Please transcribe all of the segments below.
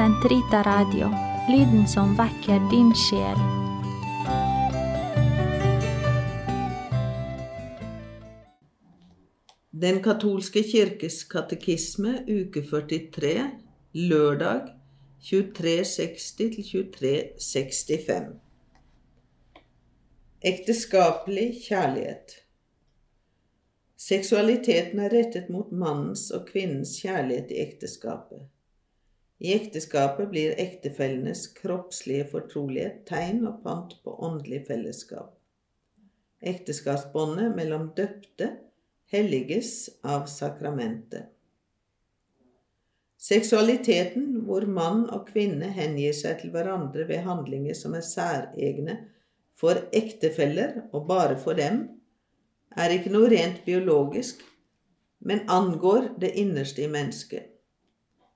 Sentrita Radio, lyden som vekker din sjel. Den katolske kirkes katekisme, uke 43, lørdag 2360-2365. Ekteskapelig kjærlighet. Seksualiteten er rettet mot mannens og kvinnens kjærlighet i ekteskapet. I ekteskapet blir ektefellenes kroppslige fortrolighet tegn og pant på åndelig fellesskap. Ekteskapsbåndet mellom døpte helliges av sakramentet. Seksualiteten, hvor mann og kvinne hengir seg til hverandre ved handlinger som er særegne for ektefeller og bare for dem, er ikke noe rent biologisk, men angår det innerste i mennesket.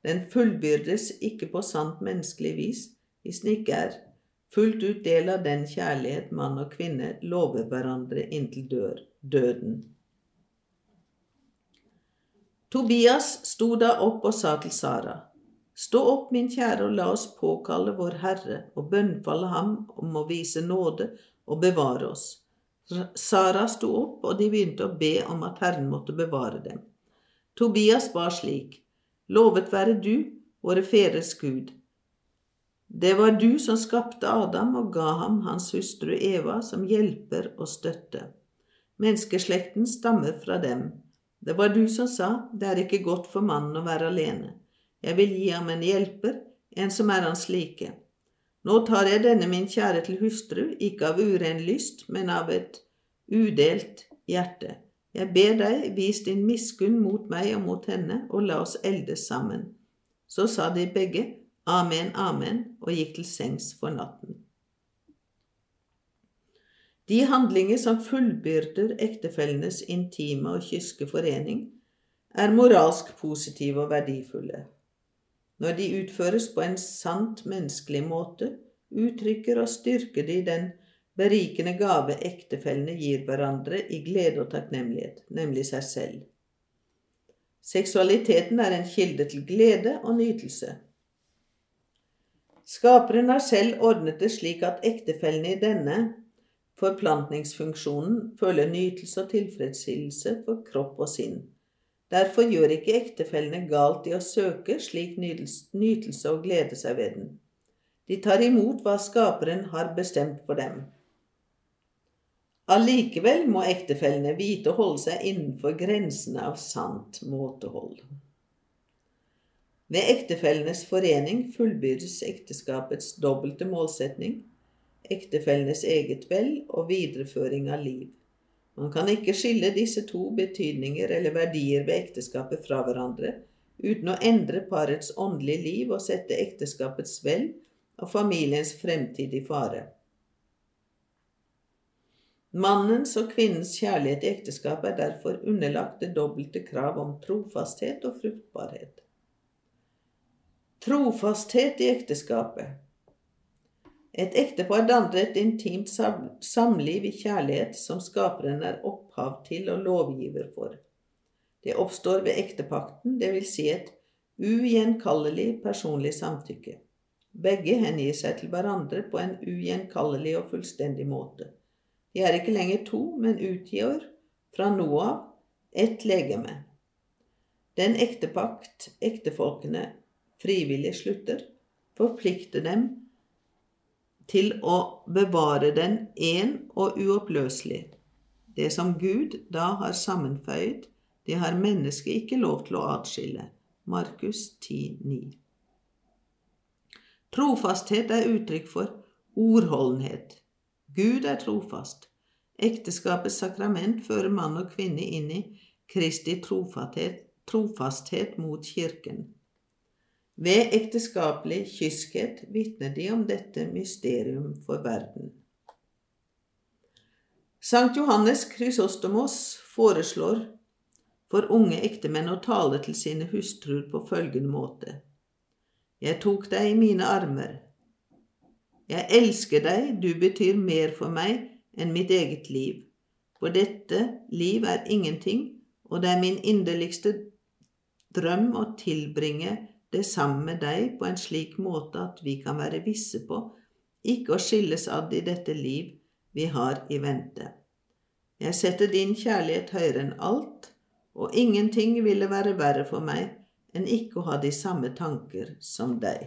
Den fullbyrdes ikke på sant menneskelig vis hvis den ikke er fullt ut del av den kjærlighet mann og kvinne lover hverandre inntil dør, døden. Tobias sto da opp og sa til Sara, Stå opp, min kjære, og la oss påkalle vår Herre og bønnfalle ham om å vise nåde og bevare oss. Sara sto opp, og de begynte å be om at Herren måtte bevare dem. Tobias ba slik, Lovet være du, våre fedres Gud. Det var du som skapte Adam og ga ham hans hustru Eva som hjelper og støtte. Menneskeslekten stammer fra dem. Det var du som sa, det er ikke godt for mannen å være alene. Jeg vil gi ham en hjelper, en som er hans like. Nå tar jeg denne min kjære til hustru, ikke av uren lyst, men av et udelt hjerte. Jeg ber deg, vis din miskunn mot meg og mot henne, og la oss eldes sammen. Så sa de begge, Amen, amen, og gikk til sengs for natten. De handlinger som fullbyrder ektefellenes intime og kyske forening, er moralsk positive og verdifulle. Når de utføres på en sant menneskelig måte, uttrykker og styrker de den berikende gave ektefellene gir hverandre i glede og takknemlighet, nemlig seg selv. Seksualiteten er en kilde til glede og nytelse. Skaperen har selv ordnet det slik at ektefellene i denne Forplantningsfunksjonen føler nytelse og tilfredsstillelse for kropp og sinn. Derfor gjør ikke ektefellene galt i å søke slik nytelse og glede seg ved den. De tar imot hva Skaperen har bestemt for dem. Allikevel må ektefellene vite å holde seg innenfor grensene av sant måtehold. Ved ektefellenes forening fullbyrdes ekteskapets dobbelte målsetning – ektefellenes eget vel og videreføring av liv. Man kan ikke skille disse to betydninger eller verdier ved ekteskapet fra hverandre uten å endre parets åndelige liv og sette ekteskapets vel og familiens fremtid i fare. Mannens og kvinnens kjærlighet i ekteskapet er derfor underlagt det dobbelte krav om trofasthet og fruktbarhet. Trofasthet i ekteskapet et ektepar danner et intimt samliv i kjærlighet som skaperen er opphav til og lovgiver for. Det oppstår ved ektepakten, dvs. Si et ugjenkallelig personlig samtykke. Begge hengir seg til hverandre på en ugjenkallelig og fullstendig måte. De er ikke lenger to, men utgjør fra nå av ett legeme. Den ektepakt ektefolkene frivillig slutter, forplikter dem til å bevare den én og uoppløselig. Det som Gud da har sammenføyd, det har mennesket ikke lov til å atskille. Markus 10,9. Trofasthet er uttrykk for ordholdenhet. Gud er trofast. Ekteskapets sakrament fører mann og kvinne inn i Kristi trofasthet, trofasthet mot Kirken. Ved ekteskapelig kyskhet vitner de om dette mysterium for verden. Sankt Johannes Krysostomos foreslår for unge ektemenn å tale til sine hustruer på følgende måte. Jeg tok deg i mine armer. Jeg elsker deg, du betyr mer for meg enn mitt eget liv. For dette liv er ingenting, og det er min inderligste drøm å tilbringe det sammen med deg på en slik måte at vi kan være visse på ikke å skilles ad i dette liv vi har i vente. Jeg setter din kjærlighet høyere enn alt, og ingenting ville være verre for meg enn ikke å ha de samme tanker som deg.